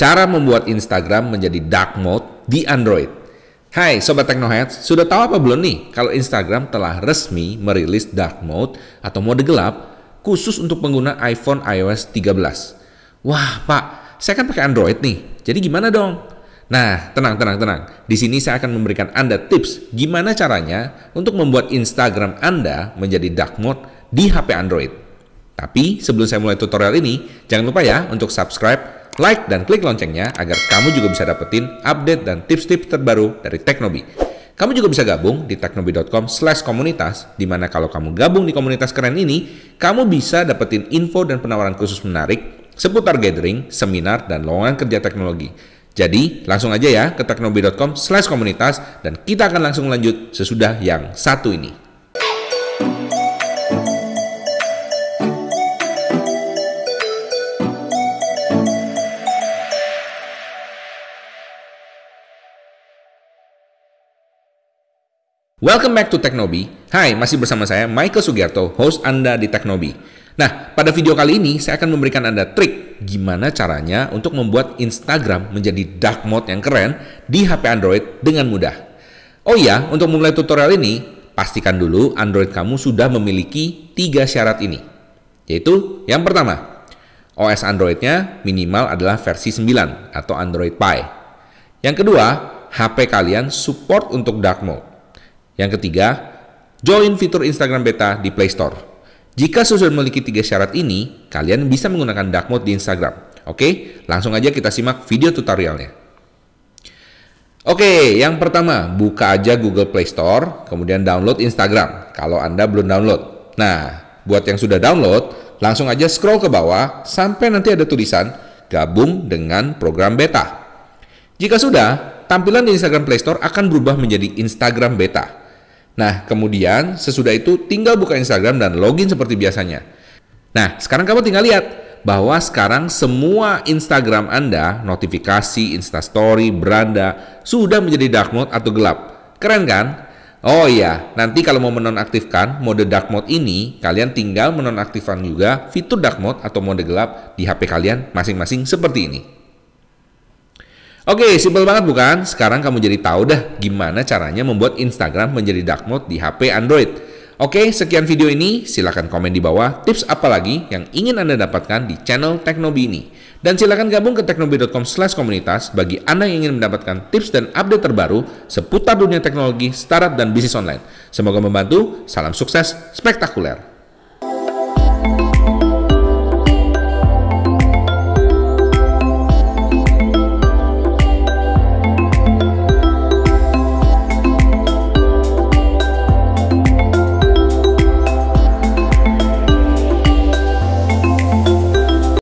cara membuat Instagram menjadi dark mode di Android. Hai Sobat Teknoheads, sudah tahu apa belum nih kalau Instagram telah resmi merilis dark mode atau mode gelap khusus untuk pengguna iPhone iOS 13. Wah Pak, saya kan pakai Android nih, jadi gimana dong? Nah, tenang, tenang, tenang. Di sini saya akan memberikan Anda tips gimana caranya untuk membuat Instagram Anda menjadi dark mode di HP Android. Tapi sebelum saya mulai tutorial ini, jangan lupa ya untuk subscribe, like, dan klik loncengnya agar kamu juga bisa dapetin update dan tips-tips terbaru dari Teknobi. Kamu juga bisa gabung di teknobi.com slash komunitas, di mana kalau kamu gabung di komunitas keren ini, kamu bisa dapetin info dan penawaran khusus menarik seputar gathering, seminar, dan lowongan kerja teknologi. Jadi langsung aja ya ke teknobi.com slash komunitas dan kita akan langsung lanjut sesudah yang satu ini. Welcome back to Teknobi. Hai, masih bersama saya Michael Sugiarto, host Anda di Teknobi. Nah, pada video kali ini saya akan memberikan Anda trik gimana caranya untuk membuat Instagram menjadi dark mode yang keren di HP Android dengan mudah. Oh iya, untuk memulai tutorial ini, pastikan dulu Android kamu sudah memiliki tiga syarat ini. Yaitu, yang pertama, OS Androidnya minimal adalah versi 9 atau Android Pie. Yang kedua, HP kalian support untuk dark mode. Yang ketiga, join fitur Instagram Beta di Play Store. Jika sudah memiliki tiga syarat ini, kalian bisa menggunakan dark mode di Instagram. Oke, langsung aja kita simak video tutorialnya. Oke, yang pertama, buka aja Google Play Store, kemudian download Instagram kalau Anda belum download. Nah, buat yang sudah download, langsung aja scroll ke bawah sampai nanti ada tulisan gabung dengan program beta. Jika sudah, tampilan di Instagram Play Store akan berubah menjadi Instagram Beta. Nah, kemudian sesudah itu tinggal buka Instagram dan login seperti biasanya. Nah, sekarang kamu tinggal lihat bahwa sekarang semua Instagram Anda, notifikasi, Instastory, beranda, sudah menjadi dark mode atau gelap. Keren kan? Oh iya, nanti kalau mau menonaktifkan mode dark mode ini, kalian tinggal menonaktifkan juga fitur dark mode atau mode gelap di HP kalian masing-masing seperti ini. Oke, simpel banget bukan? Sekarang kamu jadi tahu dah gimana caranya membuat Instagram menjadi dark mode di HP Android. Oke, sekian video ini. Silahkan komen di bawah tips apa lagi yang ingin Anda dapatkan di channel Teknobi ini. Dan silahkan gabung ke teknobi.com slash komunitas bagi Anda yang ingin mendapatkan tips dan update terbaru seputar dunia teknologi, startup, dan bisnis online. Semoga membantu. Salam sukses spektakuler.